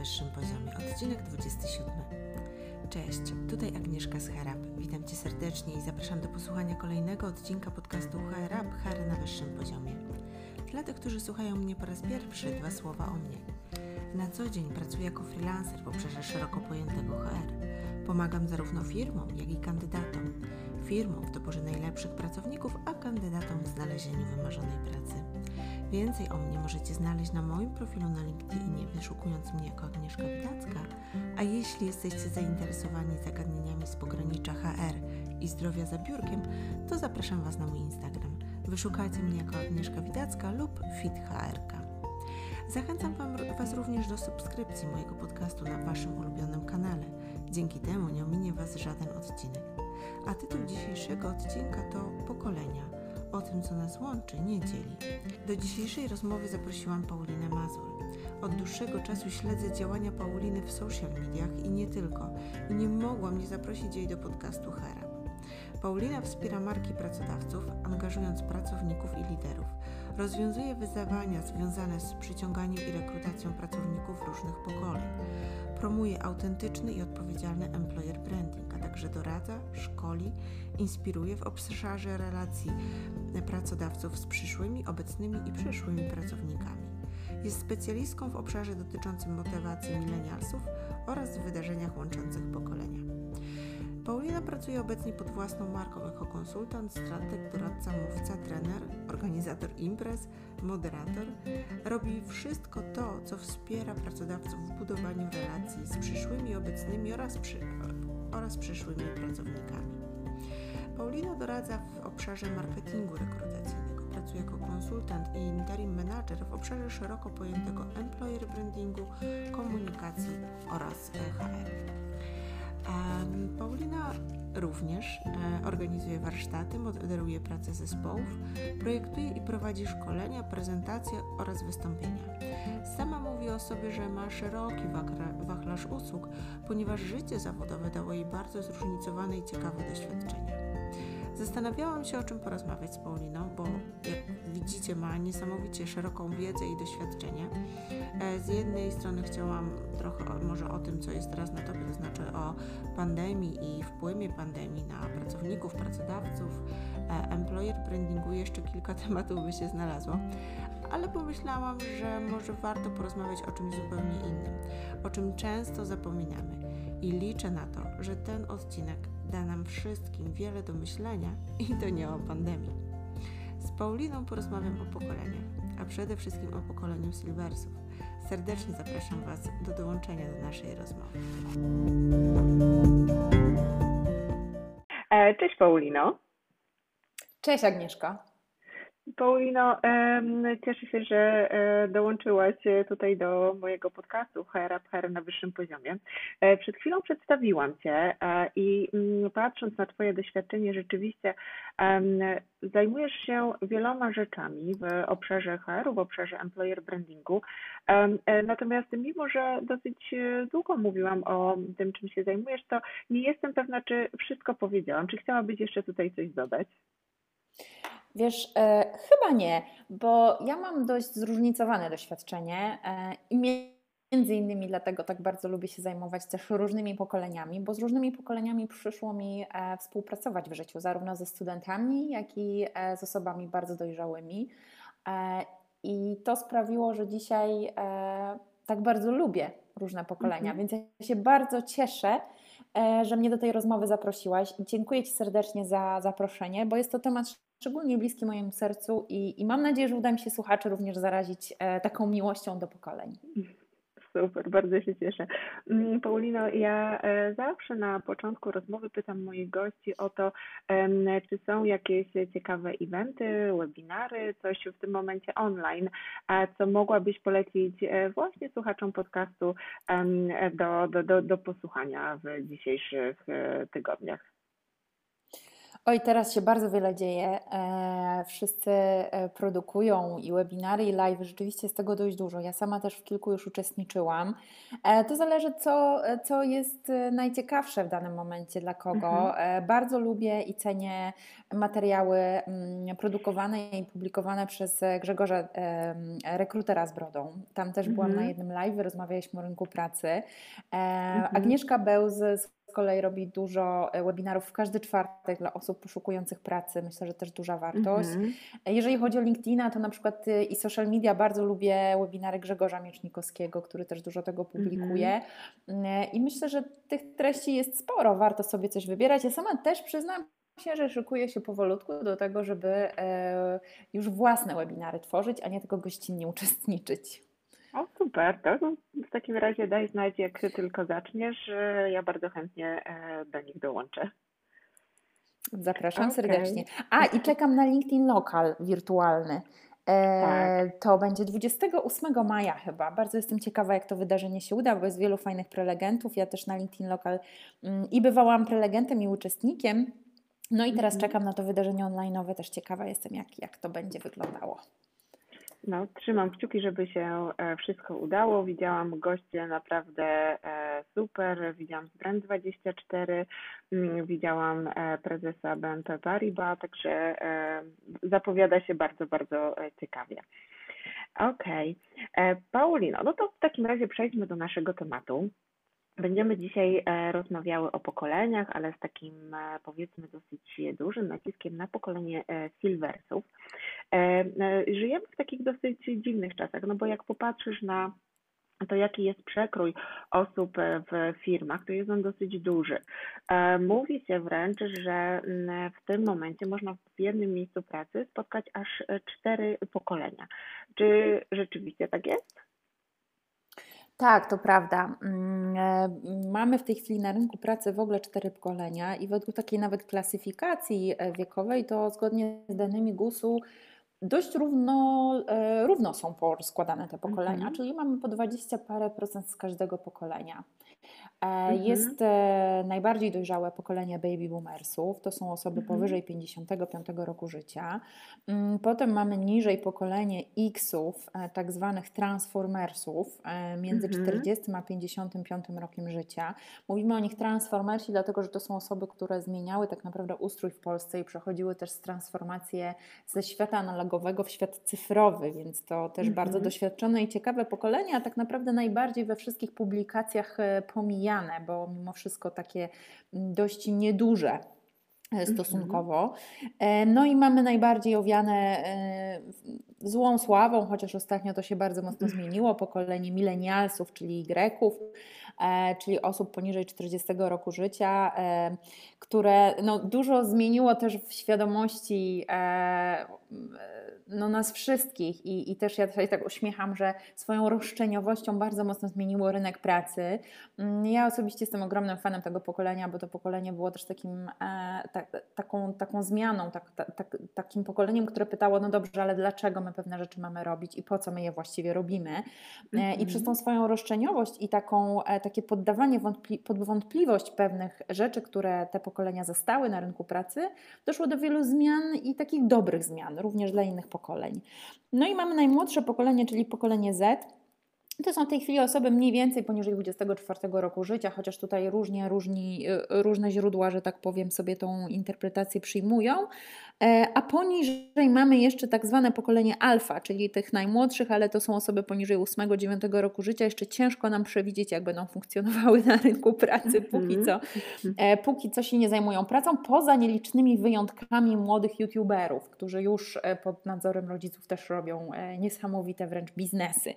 wyższym poziomie, odcinek 27. Cześć, tutaj Agnieszka z Herab. Witam Cię serdecznie i zapraszam do posłuchania kolejnego odcinka podcastu Herab HR na wyższym poziomie. Dla tych, którzy słuchają mnie po raz pierwszy, dwa słowa o mnie. Na co dzień pracuję jako freelancer w obszarze szeroko pojętego HR. Pomagam zarówno firmom, jak i kandydatom. Firmom w doborze najlepszych pracowników, a kandydatom w znalezieniu wymarzonej pracy. Więcej o mnie możecie znaleźć na moim profilu na LinkedInie, wyszukując mnie jako Agnieszka Witacka, a jeśli jesteście zainteresowani zagadnieniami z pogranicza HR i zdrowia za biurkiem, to zapraszam Was na mój Instagram. Wyszukajcie mnie jako Agnieszka Witacka lub FitHRK. Zachęcam Was również do subskrypcji mojego podcastu na Waszym ulubionym kanale. Dzięki temu nie ominie Was żaden odcinek. A tytuł dzisiejszego odcinka to Pokolenia – o tym, co nas łączy, nie dzieli. Do dzisiejszej rozmowy zaprosiłam Paulinę Mazur. Od dłuższego czasu śledzę działania Pauliny w social mediach i nie tylko, i nie mogłam nie zaprosić jej do podcastu Hera. Paulina wspiera marki pracodawców, angażując pracowników i liderów. Rozwiązuje wyzwania związane z przyciąganiem i rekrutacją pracowników różnych pokoleń. Promuje autentyczny i odpowiedzialny employer branding, a także doradza, szkoli, inspiruje w obszarze relacji pracodawców z przyszłymi, obecnymi i przyszłymi pracownikami. Jest specjalistką w obszarze dotyczącym motywacji milenialsów oraz w wydarzeniach łączących pokolenia. Paulina pracuje obecnie pod własną marką jako konsultant, strateg, doradca, mówca, trener, organizator imprez, moderator. Robi wszystko to, co wspiera pracodawców w budowaniu relacji z przyszłymi, obecnymi oraz, przy, oraz przyszłymi pracownikami. Paulina doradza w obszarze marketingu rekrutacyjnego. Pracuje jako konsultant i interim manager w obszarze szeroko pojętego employer brandingu, komunikacji oraz HR. Paulina również e, organizuje warsztaty, moderuje pracę zespołów, projektuje i prowadzi szkolenia, prezentacje oraz wystąpienia. Sama mówi o sobie, że ma szeroki wachlarz usług, ponieważ życie zawodowe dało jej bardzo zróżnicowane i ciekawe doświadczenia. Zastanawiałam się, o czym porozmawiać z Pauliną, bo jak widzicie, ma niesamowicie szeroką wiedzę i doświadczenie. E, z jednej strony chciałam trochę może o tym, co jest teraz na topie, to znaczy o pandemii i wpływie pandemii na pracowników, pracodawców, e, employer brandingu, jeszcze kilka tematów by się znalazło, ale pomyślałam, że może warto porozmawiać o czymś zupełnie innym, o czym często zapominamy. I liczę na to, że ten odcinek da nam wszystkim wiele do myślenia i to nie o pandemii. Z Pauliną porozmawiam o pokoleniach, a przede wszystkim o pokoleniu Silversów. Serdecznie zapraszam Was do dołączenia do naszej rozmowy. E, cześć Paulino. Cześć Agnieszka. Paulino, cieszę się, że e, dołączyłaś tutaj do mojego podcastu HR HR na wyższym poziomie. E, przed chwilą przedstawiłam Cię e, i mm, patrząc na Twoje doświadczenie, rzeczywiście zajmujesz się wieloma rzeczami w obszarze HR, w obszarze employer brandingu. Natomiast mimo, że dosyć długo mówiłam o tym, czym się zajmujesz, to nie jestem pewna, czy wszystko powiedziałam. Czy chciałabyś jeszcze tutaj coś dodać? Wiesz, e, chyba nie, bo ja mam dość zróżnicowane doświadczenie e, i między innymi dlatego tak bardzo lubię się zajmować też różnymi pokoleniami, bo z różnymi pokoleniami przyszło mi e, współpracować w życiu, zarówno ze studentami, jak i e, z osobami bardzo dojrzałymi. E, I to sprawiło, że dzisiaj e, tak bardzo lubię różne pokolenia, mm -hmm. więc ja się bardzo cieszę, że mnie do tej rozmowy zaprosiłaś i dziękuję Ci serdecznie za zaproszenie, bo jest to temat szczególnie bliski mojemu sercu i, i mam nadzieję, że uda mi się słuchaczy również zarazić e, taką miłością do pokoleń. Super, bardzo się cieszę. Mm, Paulino, ja e, zawsze na początku rozmowy pytam moich gości o to, czy są jakieś ciekawe eventy, webinary, coś w tym momencie online, co mogłabyś polecić e, właśnie słuchaczom podcastu do, do, do, do posłuchania w dzisiejszych tygodniach. Oj, teraz się bardzo wiele dzieje. E, wszyscy e, produkują i webinary, i live. Rzeczywiście jest tego dość dużo. Ja sama też w kilku już uczestniczyłam. E, to zależy, co, co jest najciekawsze w danym momencie dla kogo. Mhm. Bardzo lubię i cenię materiały mm, produkowane i publikowane przez Grzegorza, rekrutera z brodą. Tam też byłam mhm. na jednym live, rozmawialiśmy o rynku pracy. Mhm. Agnieszka Bełz z z kolei robi dużo e, webinarów w każdy czwartek dla osób poszukujących pracy. Myślę, że też duża wartość. Mm-hmm. Jeżeli chodzi o LinkedIna, to na przykład y, i social media bardzo lubię webinary Grzegorza Miecznikowskiego, który też dużo tego publikuje. Mm-hmm. I myślę, że tych treści jest sporo, warto sobie coś wybierać. Ja sama też przyznam się, że szykuję się powolutku do tego, żeby e, już własne webinary tworzyć, a nie tylko gościnnie uczestniczyć. O, super. To w takim razie daj znać, jak tylko zaczniesz. Ja bardzo chętnie e, do nich dołączę. Zapraszam okay. serdecznie. A i czekam na LinkedIn Lokal wirtualny. E, tak. To będzie 28 maja chyba. Bardzo jestem ciekawa, jak to wydarzenie się uda, bo jest wielu fajnych prelegentów. Ja też na LinkedIn Lokal mm, i bywałam prelegentem i uczestnikiem. No i teraz mm -hmm. czekam na to wydarzenie online. Też ciekawa jestem, jak, jak to będzie wyglądało. No, trzymam kciuki, żeby się e, wszystko udało. Widziałam goście naprawdę e, super. Widziałam z Brand24, mm, widziałam e, prezesa BNP Paribas, także zapowiada się bardzo, bardzo ciekawie. Okej. Okay. Paulino, no to w takim razie przejdźmy do naszego tematu. Będziemy dzisiaj e, rozmawiały o pokoleniach, ale z takim e, powiedzmy dosyć dużym naciskiem na pokolenie e, Silversów. Żyjemy w takich dosyć dziwnych czasach, no bo jak popatrzysz na to jaki jest przekrój osób w firmach, to jest on dosyć duży. Mówi się wręcz, że w tym momencie można w jednym miejscu pracy spotkać aż cztery pokolenia. Czy rzeczywiście tak jest? Tak, to prawda. Mm, e, mamy w tej chwili na rynku pracy w ogóle cztery pokolenia i według takiej nawet klasyfikacji e, wiekowej to zgodnie z danymi GUS-u dość równo, e, równo są poskładane te pokolenia, mhm. czyli mamy po 20 parę procent z każdego pokolenia. E, mhm. Jest e, najbardziej dojrzałe pokolenie baby boomersów, to są osoby mhm. powyżej 55 roku życia. Mm, potem mamy niżej pokolenie Xów, e, tak zwanych transformersów, między mhm. 40 a 55 rokiem życia. Mówimy o nich transformersi, dlatego że to są osoby, które zmieniały tak naprawdę ustrój w Polsce i przechodziły też z transformację ze świata analogowego w świat cyfrowy, więc to też bardzo doświadczone i ciekawe pokolenie, a tak naprawdę najbardziej we wszystkich publikacjach pomijane, bo mimo wszystko takie mm, dość nieduże e, stosunkowo. E, no i mamy najbardziej owiane e, złą sławą, chociaż ostatnio to się bardzo mocno zmieniło, pokolenie milenialsów, czyli Greków, czyli osób poniżej 40 roku życia, które no, dużo zmieniło też w świadomości no, nas wszystkich i, i też ja tutaj tak uśmiecham, że swoją roszczeniowością bardzo mocno zmieniło rynek pracy. Mm, ja osobiście jestem ogromnym fanem tego pokolenia, bo to pokolenie było też takim, e, ta, taką, taką zmianą, tak, tak, takim pokoleniem, które pytało, no dobrze, ale dlaczego my pewne rzeczy mamy robić i po co my je właściwie robimy. E, I przez tą swoją roszczeniowość i taką, e, takie poddawanie wątpli pod wątpliwość pewnych rzeczy, które te pokolenia zostały na rynku pracy, doszło do wielu zmian i takich dobrych zmian, również dla innych pokoleń pokoleń. No i mamy najmłodsze pokolenie, czyli pokolenie Z. To są w tej chwili osoby mniej więcej poniżej 24 roku życia, chociaż tutaj różnie, różni, y, różne źródła, że tak powiem, sobie tą interpretację przyjmują. E, a poniżej mamy jeszcze tak zwane pokolenie alfa, czyli tych najmłodszych, ale to są osoby poniżej 8-9 roku życia. Jeszcze ciężko nam przewidzieć, jak będą funkcjonowały na rynku pracy póki mhm. co. E, póki co się nie zajmują pracą, poza nielicznymi wyjątkami młodych youtuberów, którzy już e, pod nadzorem rodziców też robią niesamowite wręcz biznesy.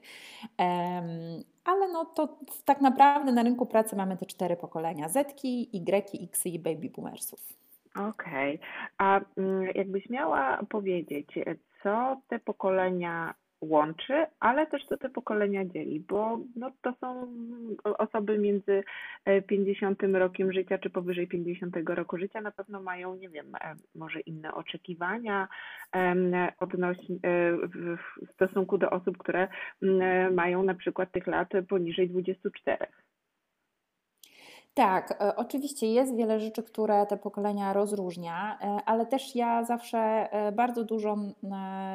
Ale no to tak naprawdę na rynku pracy mamy te cztery pokolenia: Zetki, Y, X i baby boomersów. Okej. A mm, jakbyś miała powiedzieć, co te pokolenia łączy, ale też co te pokolenia dzieli, bo no, to są osoby między 50 e, rokiem życia czy powyżej 50 roku życia na pewno mają, nie wiem, e, może inne oczekiwania e, w stosunku do osób, które mają na przykład tych lat poniżej 24. Tak, e, oczywiście jest wiele rzeczy, które te pokolenia rozróżnia, e, ale też ja zawsze e, bardzo dużo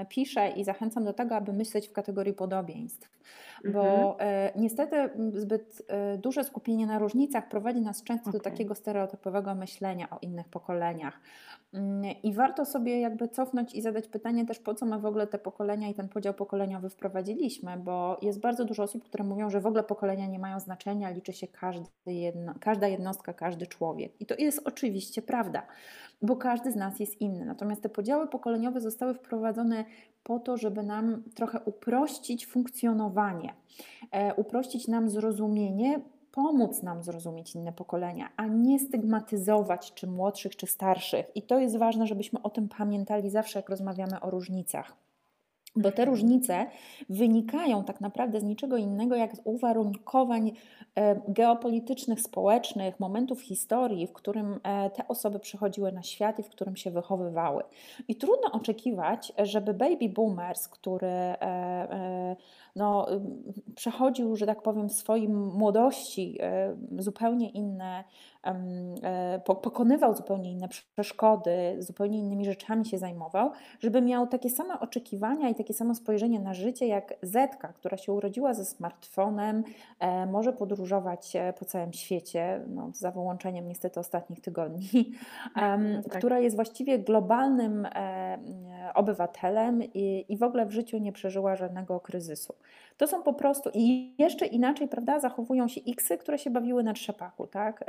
piszę i zachęcam do tego, aby myśleć w kategorii podobieństw, bo mhm. niestety zbyt duże skupienie na różnicach prowadzi nas często okay. do takiego stereotypowego myślenia o innych pokoleniach. Mm, I warto sobie jakby cofnąć i zadać pytanie też, po co my w ogóle te pokolenia i ten podział pokoleniowy wprowadziliśmy, bo jest bardzo dużo osób, które mówią, że w ogóle pokolenia nie mają znaczenia, liczy się jedno, każda jednostka, każdy człowiek. I to jest oczywiście prawda, bo każdy z nas jest inny. Natomiast te podziały pokoleniowe zostały wprowadzone po to, żeby nam trochę uprościć funkcjonowanie, e, uprościć nam zrozumienie, pomóc nam zrozumieć inne pokolenia, a nie stygmatyzować czy młodszych, czy starszych. I to jest ważne, żebyśmy o tym pamiętali zawsze, jak rozmawiamy o różnicach. Bo te różnice wynikają tak naprawdę z niczego innego jak z uwarunkowań e, geopolitycznych, społecznych, momentów historii, w którym e, te osoby przychodziły na świat i w którym się wychowywały. I trudno oczekiwać, żeby baby boomers, który e, no, przechodził, że tak powiem, w swojej młodości zupełnie inne E, pokonywał zupełnie inne przeszkody, zupełnie innymi rzeczami się zajmował, żeby miał takie same oczekiwania i takie samo spojrzenie na życie jak Zetka, która się urodziła ze smartfonem, e, może podróżować e, po całym świecie, no, za wyłączeniem niestety ostatnich tygodni, tak. która jest właściwie globalnym obywatelem i, i w ogóle w życiu nie przeżyła żadnego kryzysu. To są po prostu i jeszcze inaczej, prawda, zachowują się Xy, które się bawiły na trzepaku, tak?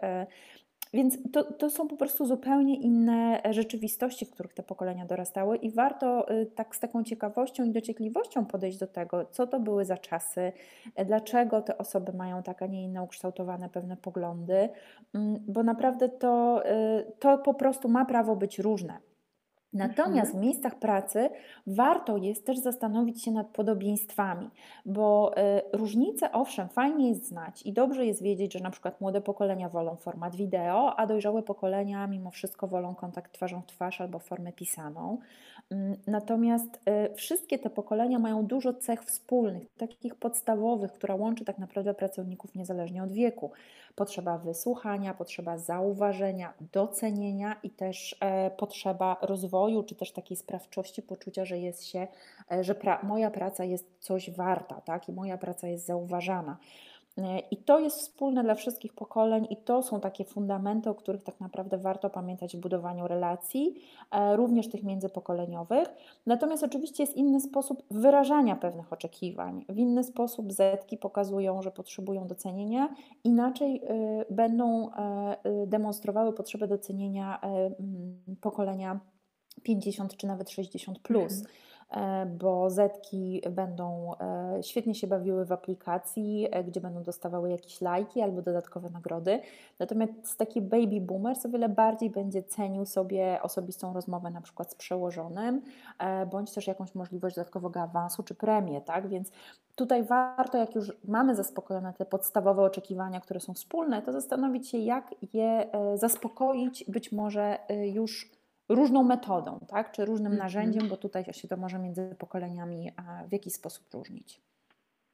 Więc to, to są po prostu zupełnie inne rzeczywistości, w których te pokolenia dorastały, i warto y, tak z taką ciekawością i dociekliwością podejść do tego, co to były za czasy, dlaczego te osoby mają tak, a nie inne ukształtowane pewne poglądy, mm, bo naprawdę to, to po prostu ma prawo być różne. Natomiast mhm. w miejscach pracy warto jest też zastanowić się nad podobieństwami, bo y, różnice, owszem, fajnie jest znać i dobrze jest wiedzieć, że na przykład młode pokolenia wolą format wideo, a dojrzałe pokolenia mimo wszystko wolą kontakt twarzą w twarz albo formę pisaną. Mm, natomiast y, wszystkie te pokolenia mają dużo cech wspólnych, takich podstawowych, która łączy tak naprawdę pracowników niezależnie od wieku. Potrzeba wysłuchania, potrzeba zauważenia, docenienia i też e, potrzeba rozwoju, czy też takiej sprawczości, poczucia, że jest się, e, że pra moja praca jest coś warta, tak? I moja praca jest zauważana. E, I to jest wspólne dla wszystkich pokoleń, i to są takie fundamenty, o których tak naprawdę warto pamiętać w budowaniu relacji, e, również tych międzypokoleniowych. Natomiast oczywiście jest inny sposób wyrażania pewnych oczekiwań. W inny sposób zetki pokazują, że potrzebują docenienia, inaczej e, będą demonstrowały potrzebę docenienia pokolenia 50 czy nawet 60. Plus. Mhm. E, bo zetki będą e, świetnie się bawiły w aplikacji, e, gdzie będą dostawały jakieś lajki albo dodatkowe nagrody. Natomiast taki baby boomers o wiele bardziej będzie cenił sobie osobistą rozmowę na przykład z przełożonym, bądź też jakąś możliwość dodatkowego awansu czy premię, tak? Więc tutaj warto, jak już mamy zaspokojone te podstawowe oczekiwania, które są wspólne, to zastanowić się, jak je zaspokoić być może już różną metodą, tak? czy różnym -hmm. narzędziem, bo tutaj się to może między pokoleniami w jakiś sposób różnić.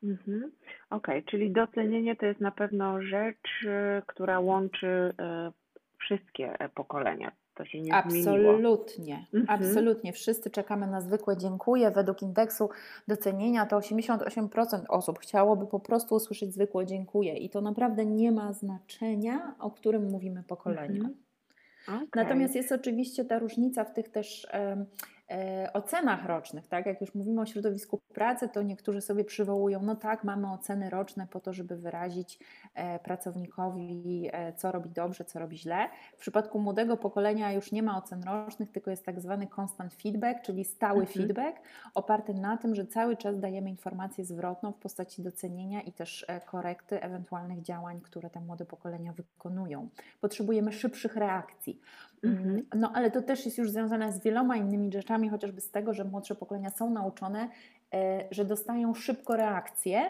Mhm. Okej, okay, czyli docenienie to jest na pewno rzecz, y, która łączy y, wszystkie pokolenia. To się nie Absolutnie, mhm. absolutnie. Wszyscy czekamy na zwykłe dziękuję. Według indeksu docenienia to 88% osób chciałoby po prostu usłyszeć zwykłe dziękuję i to naprawdę nie ma znaczenia, o którym mówimy pokoleniu. Mhm. Okay. Natomiast jest oczywiście ta różnica w tych też ocenach rocznych, tak? Jak już mówimy o środowisku pracy, to niektórzy sobie przywołują, no tak, mamy oceny roczne po to, żeby wyrazić e, pracownikowi, e, co robi dobrze, co robi źle. W przypadku młodego pokolenia już nie ma ocen rocznych, tylko jest tak zwany constant feedback, czyli stały mhm. feedback, oparty na tym, że cały czas dajemy informację zwrotną w postaci docenienia i też korekty ewentualnych działań, które te młode pokolenia wykonują. Potrzebujemy szybszych reakcji. Mhm. No ale to też jest już związane z wieloma innymi rzeczami, chociażby z tego, że młodsze pokolenia są nauczone, e, że dostają szybko reakcje,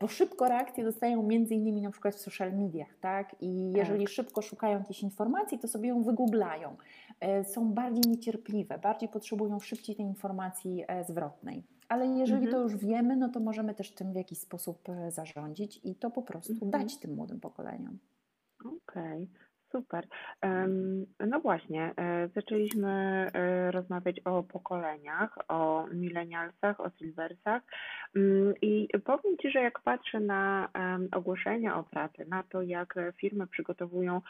bo szybko reakcje dostają między innymi na przykład w social mediach, tak? I jeżeli tak. szybko szukają jakiejś informacji, to sobie ją wygooglają. E, są bardziej niecierpliwe, bardziej potrzebują szybciej tej informacji e, zwrotnej. Ale jeżeli mhm. to już wiemy, no to możemy też tym w jakiś sposób zarządzić i to po prostu mhm. dać tym młodym pokoleniom. Okej, super. No właśnie, e, zaczęliśmy e, rozmawiać o pokoleniach, o milenialsach, o silversach. Mm, I powiem Ci, że jak patrzę na ogłoszenia o pracę, na to, jak firmy przygotowują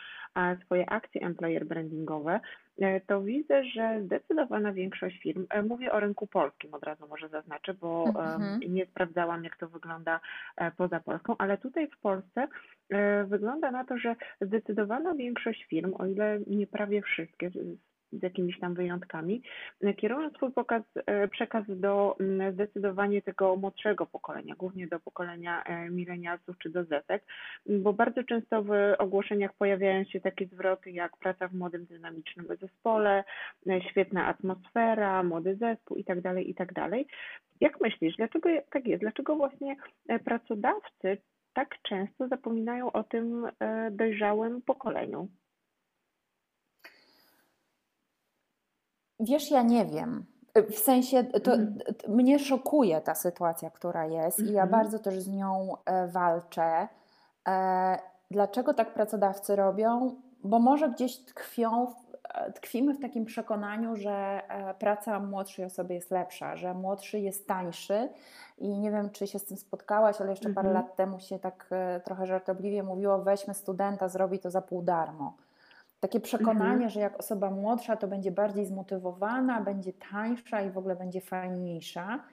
swoje akcje employer brandingowe, E, to widzę, że zdecydowana większość firm, e, mówię o rynku polskim od razu może zaznaczę, bo mhm. nie sprawdzałam jak to wygląda e, poza Polską, ale tutaj w Polsce wygląda na to, że zdecydowana większość firm, o ile nie prawie wszystkie, z jakimiś tam wyjątkami, kierują swój pokaz, e, przekaz do mm, zdecydowanie tego młodszego pokolenia, głównie do pokolenia e, milenialsów czy do zetek, bo bardzo często w ogłoszeniach pojawiają się takie zwroty jak praca w młodym, dynamicznym zespole, e, świetna atmosfera, młody zespół itd., tak itd. Tak jak myślisz, dlaczego tak jest? Dlaczego właśnie pracodawcy tak często zapominają o tym dojrzałym pokoleniu? Wiesz, ja nie wiem. W sensie to, mm. mnie szokuje ta sytuacja, która jest, mm -hmm. i ja mhm. bardzo też z nią e, walczę. E, dlaczego tak pracodawcy robią? Bo może gdzieś tkwią, e, tkwimy w takim przekonaniu, że praca młodszej osoby jest lepsza, że młodszy jest tańszy. I nie wiem, czy się z tym spotkałaś, ale jeszcze mm -hmm. parę mhm. lat temu się tak trochę żartobliwie mówiło: weźmy studenta, zrobi to za pół darmo. Takie przekonanie, mhm. że jak osoba młodsza, to będzie bardziej zmotywowana, będzie tańsza i w ogóle będzie fajniejsza.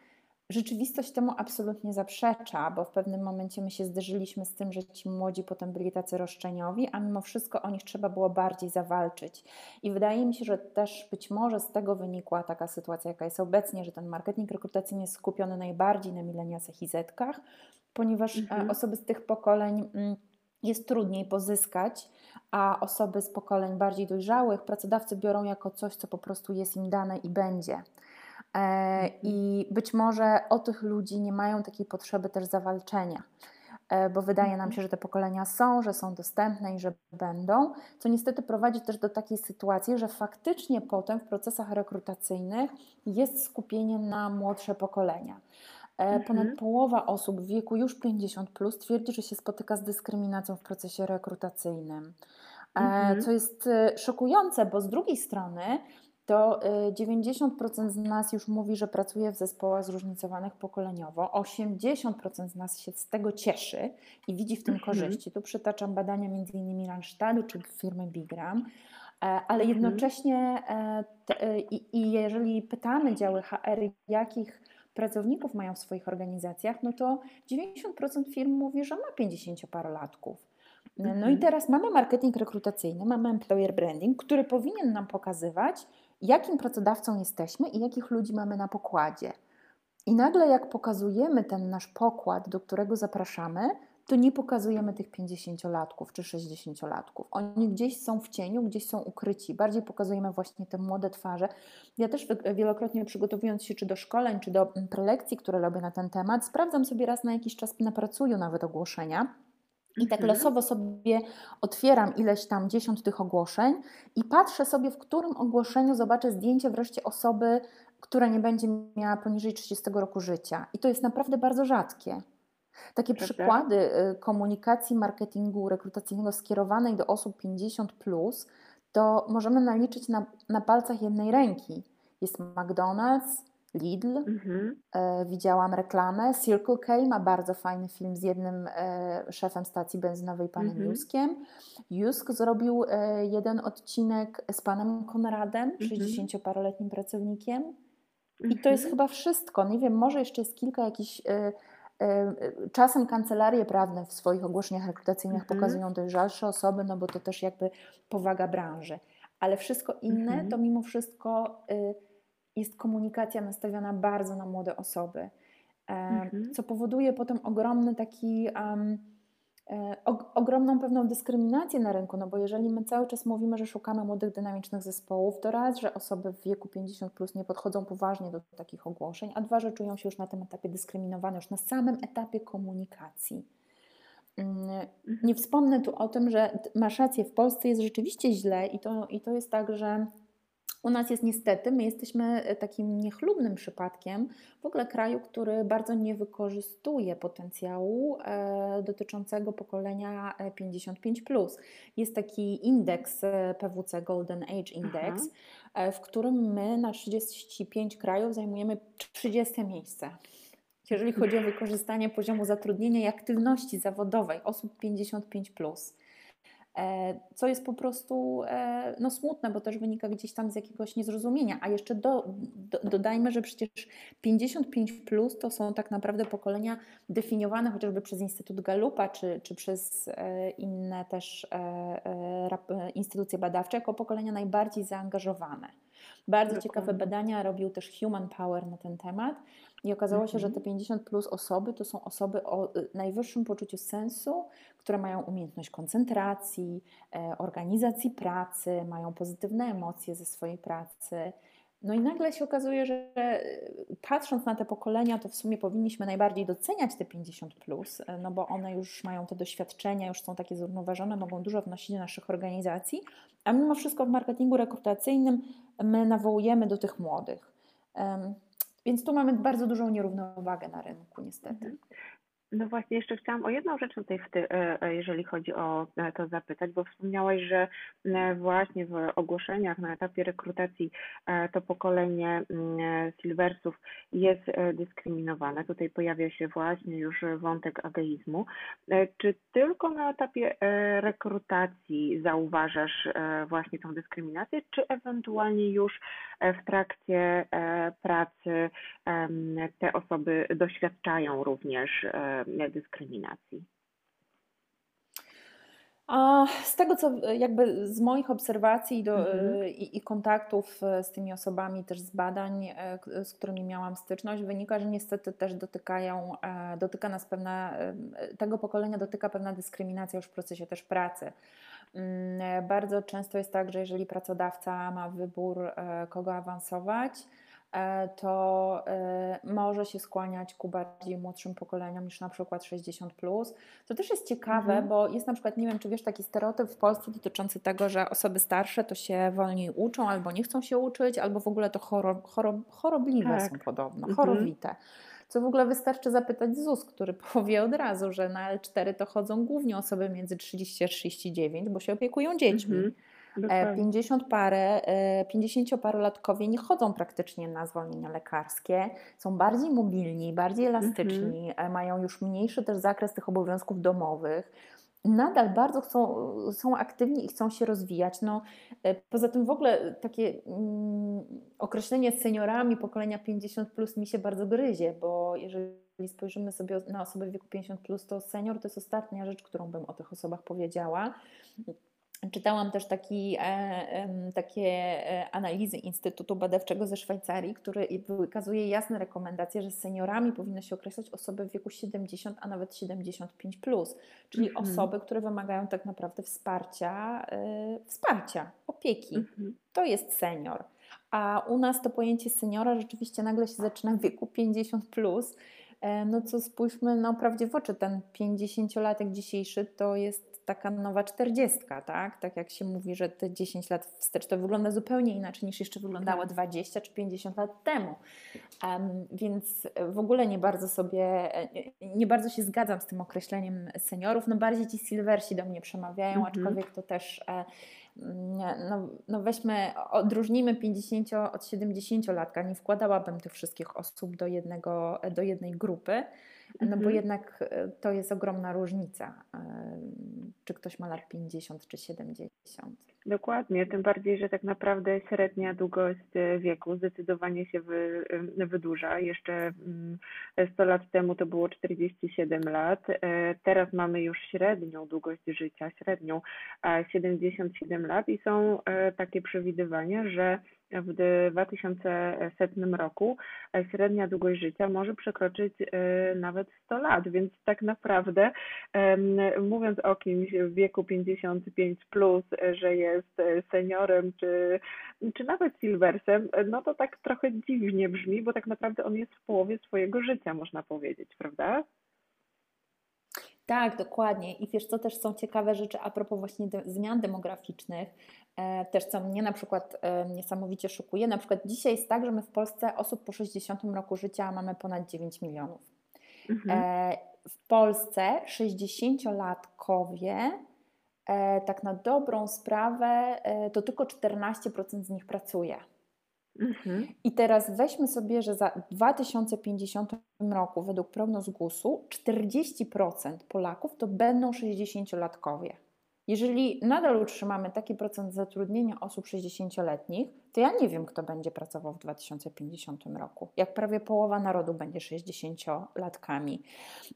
Rzeczywistość temu absolutnie zaprzecza, bo w pewnym momencie my się zderzyliśmy z tym, że ci młodzi potem byli tacy roszczeniowi, a mimo wszystko o nich trzeba było bardziej zawalczyć. I wydaje mi się, że też być może z tego wynikła taka sytuacja, jaka jest obecnie, że ten marketing rekrutacyjny jest skupiony najbardziej na mileniacach i zetkach, ponieważ e, mhm. osoby z tych pokoleń mm, jest trudniej pozyskać, a osoby z pokoleń bardziej dojrzałych pracodawcy biorą jako coś, co po prostu jest im dane i będzie. E, mhm. I być może o tych ludzi nie mają takiej potrzeby też zawalczenia, e, bo wydaje nam mhm. się, że te pokolenia są, że są dostępne i że będą, co niestety prowadzi też do takiej sytuacji, że faktycznie potem w procesach rekrutacyjnych jest skupienie na młodsze pokolenia. E, ponad mhm. połowa osób w wieku już 50 plus twierdzi, że się spotyka z dyskryminacją w procesie rekrutacyjnym. E, mhm. Co jest e, szokujące, bo z drugiej strony to 90% z nas już mówi, że pracuje w zespołach zróżnicowanych pokoleniowo. 80% z nas się z tego cieszy i widzi w tym mhm. korzyści. Tu przytaczam badania m.in. Randstadu czy firmy Bigram. Ale jednocześnie i, i jeżeli pytamy działy HR, jakich pracowników mają w swoich organizacjach, no to 90% firm mówi, że ma 50-parolatków. No i mhm. teraz mamy marketing rekrutacyjny, mamy employer branding, który powinien nam pokazywać, jakim pracodawcą jesteśmy i jakich ludzi mamy na pokładzie. I nagle, jak pokazujemy ten nasz pokład, do którego zapraszamy, to nie pokazujemy tych 50-latków czy 60-latków. Oni gdzieś są w cieniu, gdzieś są ukryci. Bardziej pokazujemy właśnie te młode twarze. Ja też wielokrotnie przygotowując się czy do szkoleń, czy do mm, prelekcji, które robię na ten temat, sprawdzam sobie raz na jakiś czas, napracuję nawet ogłoszenia. I tak mhm. losowo sobie otwieram ileś tam dziesiąt tych ogłoszeń i patrzę sobie, w którym ogłoszeniu zobaczę zdjęcie wreszcie osoby, która nie będzie miała poniżej 30 roku życia. I to jest naprawdę bardzo rzadkie. Takie Prawda? przykłady y, komunikacji marketingu rekrutacyjnego skierowanej do osób 50, plus, to możemy naliczyć na, na palcach jednej ręki. Jest McDonald's, Lidl, mhm. e, widziałam reklamę. Circle K ma bardzo fajny film z jednym e, szefem stacji benzynowej, panem mhm. Juskiem. Jusk zrobił e, jeden odcinek z panem Konradem, mhm. 60-paroletnim pracownikiem. I to jest mhm. chyba wszystko. Nie wiem, może jeszcze jest kilka jakichś e, Czasem kancelarie prawne w swoich ogłoszeniach rekrutacyjnych mhm. pokazują dojrzalsze osoby, no bo to też jakby powaga branży. Ale wszystko inne mhm. to mimo wszystko y, jest komunikacja nastawiona bardzo na młode osoby, mhm. co powoduje potem ogromny taki um, E, ogromną pewną dyskryminację na rynku, no bo jeżeli my cały czas mówimy, że szukamy młodych, dynamicznych zespołów, to raz, że osoby w wieku 50 plus nie podchodzą poważnie do takich ogłoszeń, a dwa, że czują się już na tym etapie dyskryminowane, już na samym etapie komunikacji. Mm, nie wspomnę tu o tym, że masz rację, w Polsce jest rzeczywiście źle i to, i to jest tak, że U nas jest niestety, my jesteśmy e, takim niechlubnym przypadkiem w ogóle kraju, który bardzo nie wykorzystuje potencjału e, dotyczącego pokolenia 55. Jest taki indeks PWC Golden Age Index, Aha. w którym my na 35 krajów zajmujemy 30 miejsce jeżeli chodzi o wykorzystanie poziomu zatrudnienia i aktywności zawodowej osób 55. Plus. E, co jest po prostu e, no, smutne, bo też wynika gdzieś tam z jakiegoś niezrozumienia. A jeszcze do, do, dodajmy, że przecież 55 plus to są tak naprawdę pokolenia definiowane chociażby przez Instytut Galupa czy, czy przez e, inne też instytucje badawcze jako pokolenia najbardziej zaangażowane. Bardzo Dokładnie. ciekawe badania robił też Human Power na ten temat i okazało się, że te 50 mhm. plus osoby to są osoby o y, najwyższym poczuciu sensu, które mają umiejętność koncentracji, e, organizacji pracy, mają pozytywne emocje ze swojej pracy. No i nagle się okazuje, że y, patrząc na te pokolenia, to w sumie powinniśmy najbardziej doceniać te 50, plus, e, no bo one już mają te doświadczenia, już są takie zrównoważone, mogą dużo wnosić do naszych organizacji, a mimo wszystko w marketingu rekrutacyjnym my nawołujemy do tych młodych. Więc tu mamy bardzo dużą nierównowagę na rynku, niestety. No właśnie, jeszcze chciałam o jedną rzecz tutaj, ty, e, e, jeżeli chodzi o e, to zapytać, bo wspomniałaś, że właśnie w ogłoszeniach na etapie rekrutacji to pokolenie Silversów jest dyskryminowane. Tutaj pojawia się właśnie już wątek ageizmu. Czy tylko na etapie rekrutacji zauważasz właśnie tą dyskryminację, czy ewentualnie już w trakcie pracy te osoby doświadczają również dyskryminacji? A z tego, co jakby z moich obserwacji do, mhm. i, i, kontaktów e, z tymi osobami, też z badań, e, z którymi miałam styczność, wynika, że niestety też dotykają, e, dotyka nas pewna, tego pokolenia dotyka pewna dyskryminacja już w procesie też pracy. Mm, bardzo często jest tak, że jeżeli pracodawca ma wybór, kogo awansować, to e, może się skłaniać ku bardziej młodszym pokoleniom niż na przykład 60. Plus. To też jest ciekawe, mhm. bo jest na przykład, nie wiem, czy wiesz, taki stereotyp w Polsce dotyczący tego, że osoby starsze to się wolniej uczą, albo nie chcą się uczyć, albo w ogóle to choro, choro, chorobliwe tak. są podobno, mhm. chorowite. Co w ogóle wystarczy zapytać ZUS, który powie od razu, że na L4 to chodzą głównie osoby między 30 a 39, bo się opiekują dziećmi. Mhm. 50 e, parę, 50-parolatkowie nie chodzą praktycznie na zwolnienia lekarskie, są bardziej mobilni, bardziej elastyczni, mhm. E, mają już mniejszy też zakres tych obowiązków domowych nadal bardzo chcą, są aktywni i chcą się rozwijać. No, e, poza tym w ogóle takie mm, określenie seniorami pokolenia 50 plus mi się bardzo gryzie, bo jeżeli spojrzymy sobie na osoby w wieku 50 plus, to senior to jest ostatnia rzecz, którą bym o tych osobach powiedziała. Czytałam też taki, e, takie e, analizy Instytutu Badawczego ze Szwajcarii, który wykazuje jasne rekomendacje, że seniorami powinno się określać osoby w wieku 70, a nawet 75, plus, czyli mhm. osoby, które wymagają tak naprawdę wsparcia, e, wsparcia, opieki. Mhm. To jest senior. A u nas to pojęcie seniora rzeczywiście nagle się zaczyna w wieku 50. Plus. No co spójrzmy no, prawdzie w oczy, ten 50-latek dzisiejszy to jest taka nowa czterdziestka, tak? Tak jak się mówi, że te 10 lat wstecz to wygląda zupełnie inaczej niż jeszcze wyglądało 20 tak. czy 50 lat temu. Um, więc w ogóle nie bardzo sobie, nie bardzo się zgadzam z tym określeniem seniorów. No bardziej ci silversi do mnie przemawiają, mhm. aczkolwiek to też e, no, no weźmy, odróżnijmy 50 od 70 latka. Nie wkładałabym tych wszystkich osób do, jednego, do jednej grupy. No bo mhm. jednak e, to jest ogromna różnica, e, czy ktoś ma lat 50 czy 70. Dokładnie, tym bardziej, że tak naprawdę średnia długość e, wieku zdecydowanie się wy, wydłuża. Jeszcze 100 mm, lat temu to było 47 lat, teraz mamy już średnią długość życia, średnią 77 lat i są takie przewidywania, że w 2100 roku e, średnia długość życia może przekroczyć e, nawet 100 lat, więc tak naprawdę mówiąc o kimś w wieku 55 plus, e, że jest seniorem czy, czy nawet silversem, no to tak trochę dziwnie brzmi, bo tak naprawdę on jest w połowie swojego życia, można powiedzieć, prawda? Tak, dokładnie. I wiesz, co też są ciekawe rzeczy a propos właśnie de zmian demograficznych. E, też co mnie na przykład e, niesamowicie szokuje, na przykład dzisiaj jest tak, że my w Polsce osób po 60 roku życia mamy ponad 9 milionów. Mhm. E, w Polsce 60-latkowie tak na dobrą sprawę to tylko 14% z nich pracuje. Mhm. I teraz weźmy sobie, że za 2050 roku według prognoz GUS-u 40% Polaków to będą 60-latkowie. Jeżeli nadal utrzymamy taki procent zatrudnienia osób 60-letnich, to ja nie wiem, kto będzie pracował w 2050 roku. Jak prawie połowa narodu będzie 60-latkami.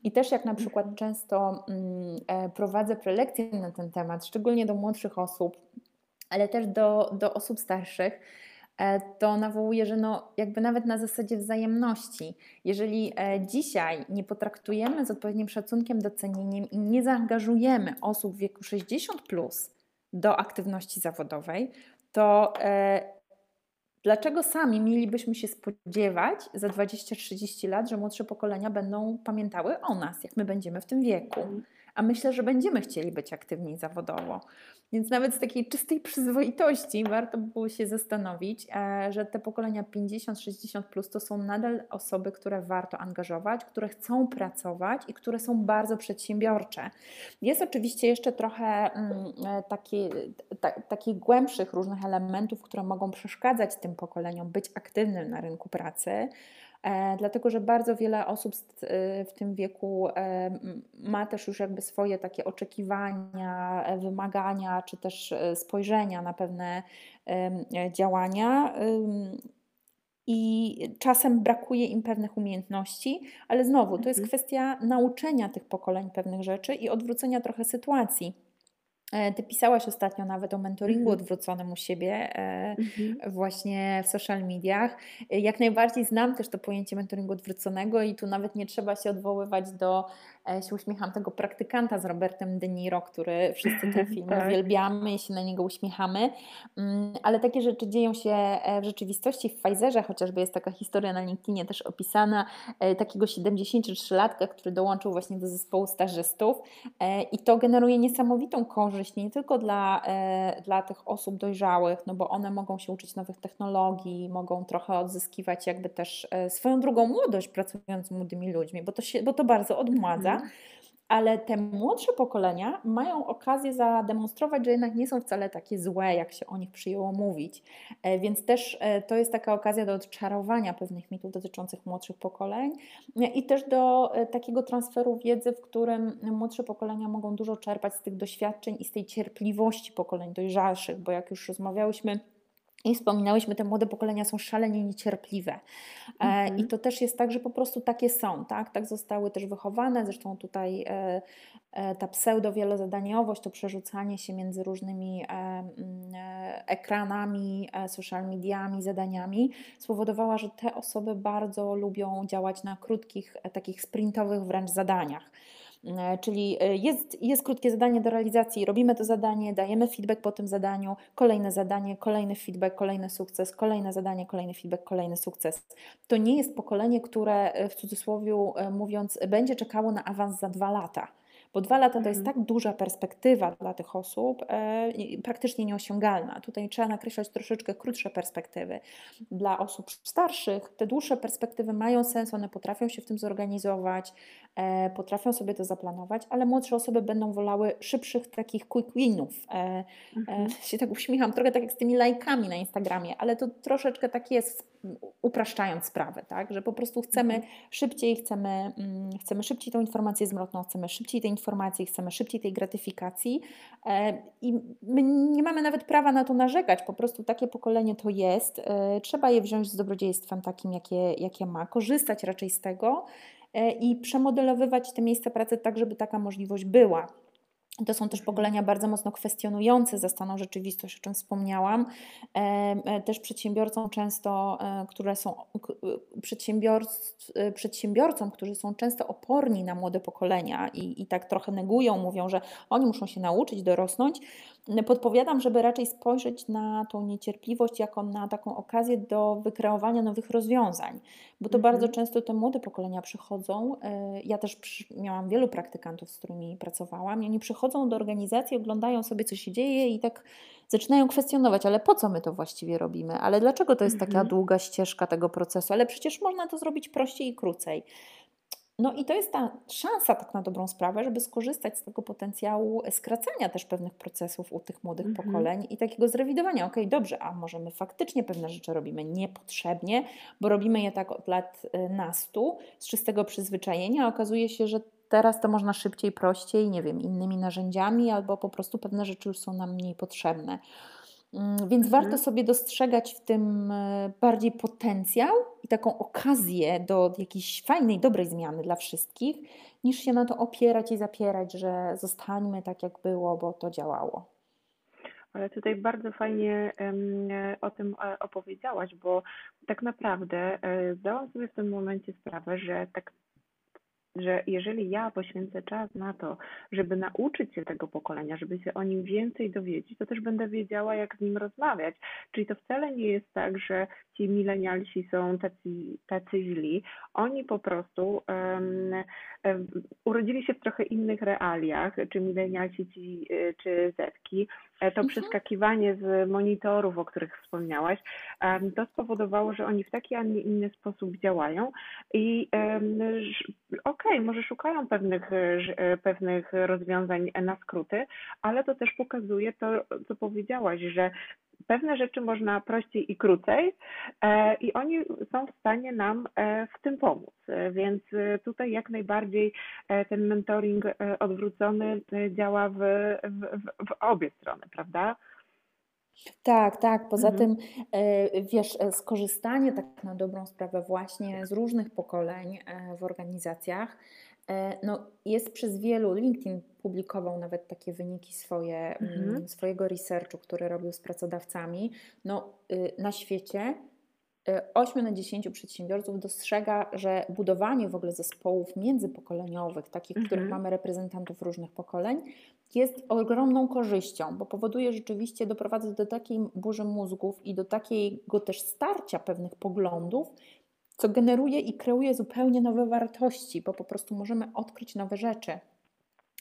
I też jak na przykład mhm. często mm, e, prowadzę prelekcje na ten temat, szczególnie do młodszych osób, ale też do, do osób starszych, to nawołuje, że no jakby nawet na zasadzie wzajemności, jeżeli e, dzisiaj nie potraktujemy z odpowiednim szacunkiem, docenieniem i nie zaangażujemy osób w wieku 60 plus do aktywności zawodowej, to e, dlaczego sami mielibyśmy się spodziewać za 20-30 lat, że młodsze pokolenia będą pamiętały o nas, jak my będziemy w tym wieku? A myślę, że będziemy chcieli być aktywni zawodowo. Więc nawet z takiej czystej przyzwoitości warto było się zastanowić, e, że te pokolenia 50-60 plus to są nadal osoby, które warto angażować, które chcą pracować i które są bardzo przedsiębiorcze. Jest oczywiście jeszcze trochę mm, e, taki, ta, takich głębszych różnych elementów, które mogą przeszkadzać tym pokoleniom być aktywnym na rynku pracy. E, dlatego że bardzo wiele osób e, w tym wieku e, ma też już jakby swoje takie oczekiwania, wymagania, czy też spojrzenia na pewne działania. I czasem brakuje im pewnych umiejętności, ale znowu to jest mhm. kwestia nauczenia tych pokoleń pewnych rzeczy i odwrócenia trochę sytuacji ty pisałaś ostatnio nawet o mentoringu -hmm. odwróconym u siebie, mm -hmm. właśnie w social mediach. E, jak najbardziej znam też to pojęcie mentoringu odwróconego i tu nawet nie trzeba się odwoływać do E, się uśmiecham tego praktykanta z Robertem De Niro, który wszyscy ten film tak. uwielbiamy i się na niego uśmiechamy, mm, ale takie rzeczy dzieją się e, w rzeczywistości. W Pfizerze chociażby jest taka historia na LinkedInie też opisana e, takiego 73-latka, który dołączył właśnie do zespołu stażystów i to generuje niesamowitą korzyść nie tylko dla, dla tych osób dojrzałych, no bo one mogą się uczyć nowych technologii, mogą trochę odzyskiwać jakby też swoją drugą młodość pracując z młodymi ludźmi, bo to, się, bo to bardzo odmładza, ale te młodsze pokolenia mają okazję zademonstrować, że jednak nie są wcale takie złe, jak się o nich przyjęło mówić. E, więc też e, to jest taka okazja do odczarowania pewnych mitów dotyczących młodszych pokoleń e, i też do takiego transferu wiedzy, w którym młodsze pokolenia mogą dużo czerpać z tych doświadczeń i z tej cierpliwości pokoleń dojrzalszych, bo jak już rozmawiałyśmy, i wspominałyśmy, te młode pokolenia są szalenie niecierpliwe. Mhm. I to też jest tak, że po prostu takie są, tak? Tak zostały też wychowane. Zresztą tutaj e, e, ta pseudo-wielozadaniowość, to przerzucanie się między różnymi ekranami, social mediami, zadaniami spowodowała, że te osoby bardzo lubią działać na krótkich, takich sprintowych wręcz zadaniach. E, czyli e, jest, jest krótkie zadanie do realizacji, robimy to zadanie, dajemy feedback po tym zadaniu, kolejne zadanie, kolejny feedback, kolejny sukces, kolejne zadanie, kolejny feedback, kolejny sukces. To nie jest pokolenie, które e, w cudzysłowie mówiąc będzie czekało na awans za dwa lata bo dwa lata to jest mhm. tak duża perspektywa dla tych osób, e, praktycznie nieosiągalna. Tutaj trzeba nakreślać troszeczkę krótsze perspektywy. Dla osób starszych te dłuższe perspektywy mają sens, one potrafią się w tym zorganizować, e, potrafią sobie to zaplanować, ale młodsze osoby będą wolały szybszych takich quick winów. E, mhm. się tak uśmiecham, trochę tak jak z tymi lajkami na Instagramie, ale to troszeczkę tak jest, upraszczając sprawę, tak? że po prostu chcemy mhm. szybciej, chcemy, mm, chcemy szybciej tą informację zwrotną, chcemy szybciej te informacji, chcemy szybciej tej gratyfikacji e, i my nie mamy nawet prawa na to narzekać, po prostu takie pokolenie to jest, e, trzeba je wziąć z dobrodziejstwem takim, jakie, jakie ma, korzystać raczej z tego e, i przemodelowywać te miejsca pracy tak, żeby taka możliwość była. To są też pokolenia bardzo mocno kwestionujące zastaną rzeczywistość, o czym wspomniałam. E, też przedsiębiorcom często, e, które są e, przedsiębiorcom, którzy są często oporni na młode pokolenia i, i tak trochę negują, mówią, że oni muszą się nauczyć, dorosnąć. Podpowiadam, żeby raczej spojrzeć na tą niecierpliwość jako na taką okazję do wykreowania nowych rozwiązań, bo to mhm. bardzo często te młode pokolenia przychodzą. E, ja też miałam wielu praktykantów, z którymi pracowałam, i oni przychodzą do organizacji, oglądają sobie, co się dzieje i tak zaczynają kwestionować, ale po co my to właściwie robimy, ale dlaczego to jest taka mhm. długa ścieżka tego procesu, ale przecież można to zrobić prościej i krócej. No i to jest ta szansa tak na dobrą sprawę, żeby skorzystać z tego potencjału skracania też pewnych procesów u tych młodych -hmm. pokoleń i takiego zrewidowania. Okej, okay, dobrze, a może my faktycznie pewne rzeczy robimy niepotrzebnie, bo robimy je tak od lat y, nastu z czystego przyzwyczajenia, okazuje się, że teraz to można szybciej, prościej, nie wiem, innymi narzędziami albo po prostu pewne rzeczy już są nam mniej potrzebne. Mm, więc mhm. warto sobie dostrzegać w tym e, bardziej potencjał i taką okazję do jakiejś fajnej, dobrej zmiany dla wszystkich, niż się na to opierać i zapierać, że zostańmy tak jak było, bo to działało. Ale tutaj bardzo fajnie o tym e, opowiedziałaś, bo tak naprawdę e, zdałam sobie w tym momencie sprawę, że tak że jeżeli ja poświęcę czas na to, żeby nauczyć się tego pokolenia, żeby się o nim więcej dowiedzieć, to też będę wiedziała, jak z nim rozmawiać. Czyli to wcale nie jest tak, że ci milenialsi są tacy, tacy źli. Oni po prostu um, um, urodzili się w trochę innych realiach, czy milenialsi, ci, e, czy zetki. E, to mhm. przeskakiwanie z monitorów, o których wspomniałaś, to spowodowało, że oni w taki, a nie inny sposób działają i ok, okej, okay, może szukają pewnych, e, pewnych rozwiązań na skróty, ale to też pokazuje to, co powiedziałaś, że pewne rzeczy można prościej i krócej e, i oni są w stanie nam e, w tym pomóc. Więc tutaj jak najbardziej ten mentoring odwrócony działa w, w, w obie strony, prawda? Tak, tak. Poza Mhm. tym, wiesz, skorzystanie tak na dobrą sprawę właśnie z różnych pokoleń w organizacjach E, no, jest przez wielu, LinkedIn publikował nawet takie wyniki swoje, mhm. Mm, swojego researchu, który robił z pracodawcami. No, y, na świecie 8 y, na 10 przedsiębiorców dostrzega, że budowanie w ogóle zespołów międzypokoleniowych, takich, w których mhm. mamy reprezentantów różnych pokoleń, jest ogromną korzyścią, bo powoduje rzeczywiście, doprowadza do takiej burzy mózgów i do takiego też starcia pewnych poglądów, co generuje i kreuje zupełnie nowe wartości, bo po prostu możemy odkryć nowe rzeczy.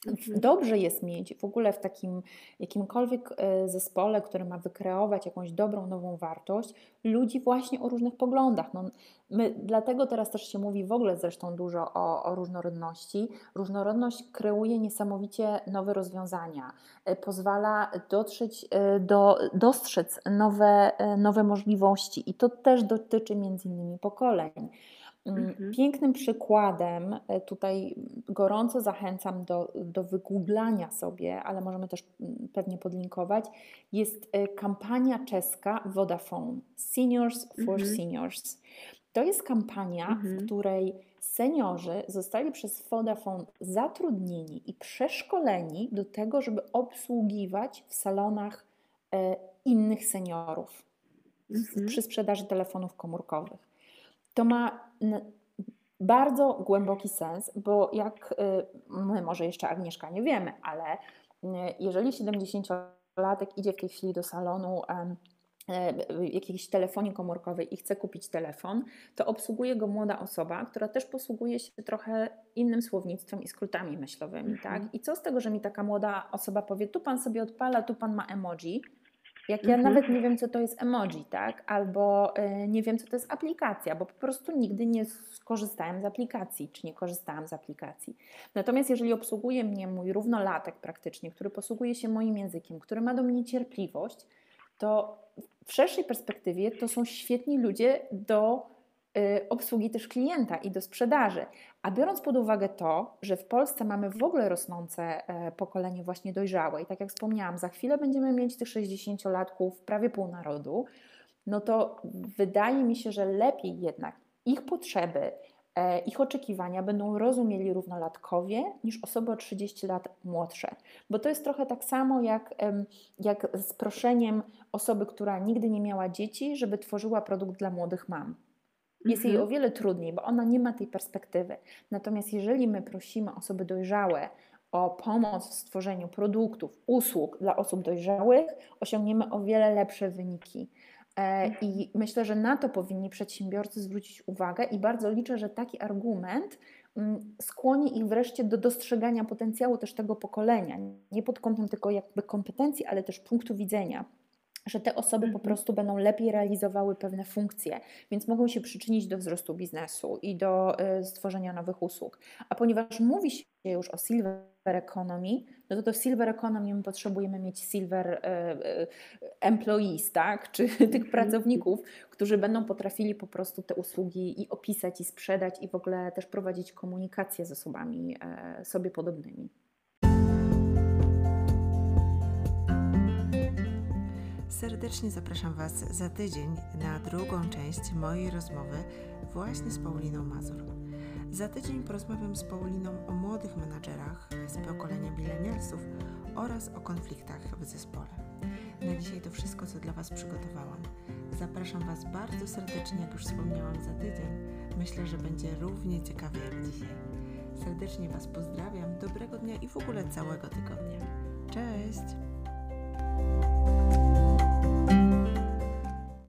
Mhm. Dobrze jest mieć w ogóle w takim jakimkolwiek e, zespole, który ma wykreować jakąś dobrą, nową wartość, ludzi właśnie o różnych poglądach. No, my, dlatego teraz też się mówi w ogóle zresztą dużo o, o różnorodności. Różnorodność kreuje niesamowicie nowe rozwiązania, e, pozwala dotrzeć e, do, dostrzec nowe, nowe możliwości i to też dotyczy między innymi pokoleń. Mhm. Pięknym przykładem, e, tutaj gorąco zachęcam do, do wygooglania sobie, ale możemy też mm, pewnie podlinkować, jest e, kampania czeska Vodafone Seniors for mhm. Seniors. To jest kampania, mhm. w której seniorzy zostali przez Vodafone zatrudnieni i przeszkoleni do tego, żeby obsługiwać w salonach e, innych seniorów mhm. przy sprzedaży telefonów komórkowych. To ma bardzo głęboki sens, bo jak y, my może jeszcze Agnieszka nie wiemy, ale y, jeżeli 70-latek idzie w tej chwili do salonu y, jakiejś telefonii komórkowej i chce kupić telefon, to obsługuje go młoda osoba, która też posługuje się trochę innym słownictwem i skrótami myślowymi. Tak? Mhm. I co z tego, że mi taka młoda osoba powie, tu pan sobie odpala, tu pan ma emoji, jak ja mhm. nawet nie wiem, co to jest emoji, tak? Albo y, nie wiem, co to jest aplikacja, bo po prostu nigdy nie skorzystałem z aplikacji, czy nie korzystałam z aplikacji. Natomiast jeżeli obsługuje mnie mój równolatek praktycznie, który posługuje się moim językiem, który ma do mnie cierpliwość, to w szerszej perspektywie to są świetni ludzie do Y, obsługi też klienta i do sprzedaży. A biorąc pod uwagę to, że w Polsce mamy w ogóle rosnące e, pokolenie właśnie dojrzałe i tak jak wspomniałam, za chwilę będziemy mieć tych 60-latków prawie pół narodu, no to wydaje mi się, że lepiej jednak ich potrzeby, e, ich oczekiwania będą rozumieli równolatkowie niż osoby o 30 lat młodsze. Bo to jest trochę tak samo jak, jak z proszeniem osoby, która nigdy nie miała dzieci, żeby tworzyła produkt dla młodych mam. Jest jej mhm. o wiele trudniej, bo ona nie ma tej perspektywy. Natomiast jeżeli my prosimy osoby dojrzałe o pomoc w stworzeniu produktów, usług dla osób dojrzałych, osiągniemy o wiele lepsze wyniki. E, I myślę, że na to powinni przedsiębiorcy zwrócić uwagę, i bardzo liczę, że taki argument mm, skłoni ich wreszcie do dostrzegania potencjału też tego pokolenia, nie pod kątem tylko jakby kompetencji, ale też punktu widzenia że te osoby po mhm. prostu będą lepiej realizowały pewne funkcje, więc mogą się przyczynić do wzrostu biznesu i do y, stworzenia nowych usług. A ponieważ mówi się już o silver economy, no to do silver economy my potrzebujemy mieć silver y, y, employees, tak? czy tych mhm. pracowników, którzy będą potrafili po prostu te usługi i opisać, i sprzedać, i w ogóle też prowadzić komunikację z osobami sobie podobnymi. Serdecznie zapraszam Was za tydzień na drugą część mojej rozmowy właśnie z Pauliną Mazur. Za tydzień porozmawiam z Pauliną o młodych menadżerach z pokolenia milenialsów oraz o konfliktach w zespole. Na dzisiaj to wszystko, co dla Was przygotowałam. Zapraszam Was bardzo serdecznie, jak już wspomniałam, za tydzień. Myślę, że będzie równie ciekawie jak dzisiaj. Serdecznie Was pozdrawiam, dobrego dnia i w ogóle całego tygodnia. Cześć!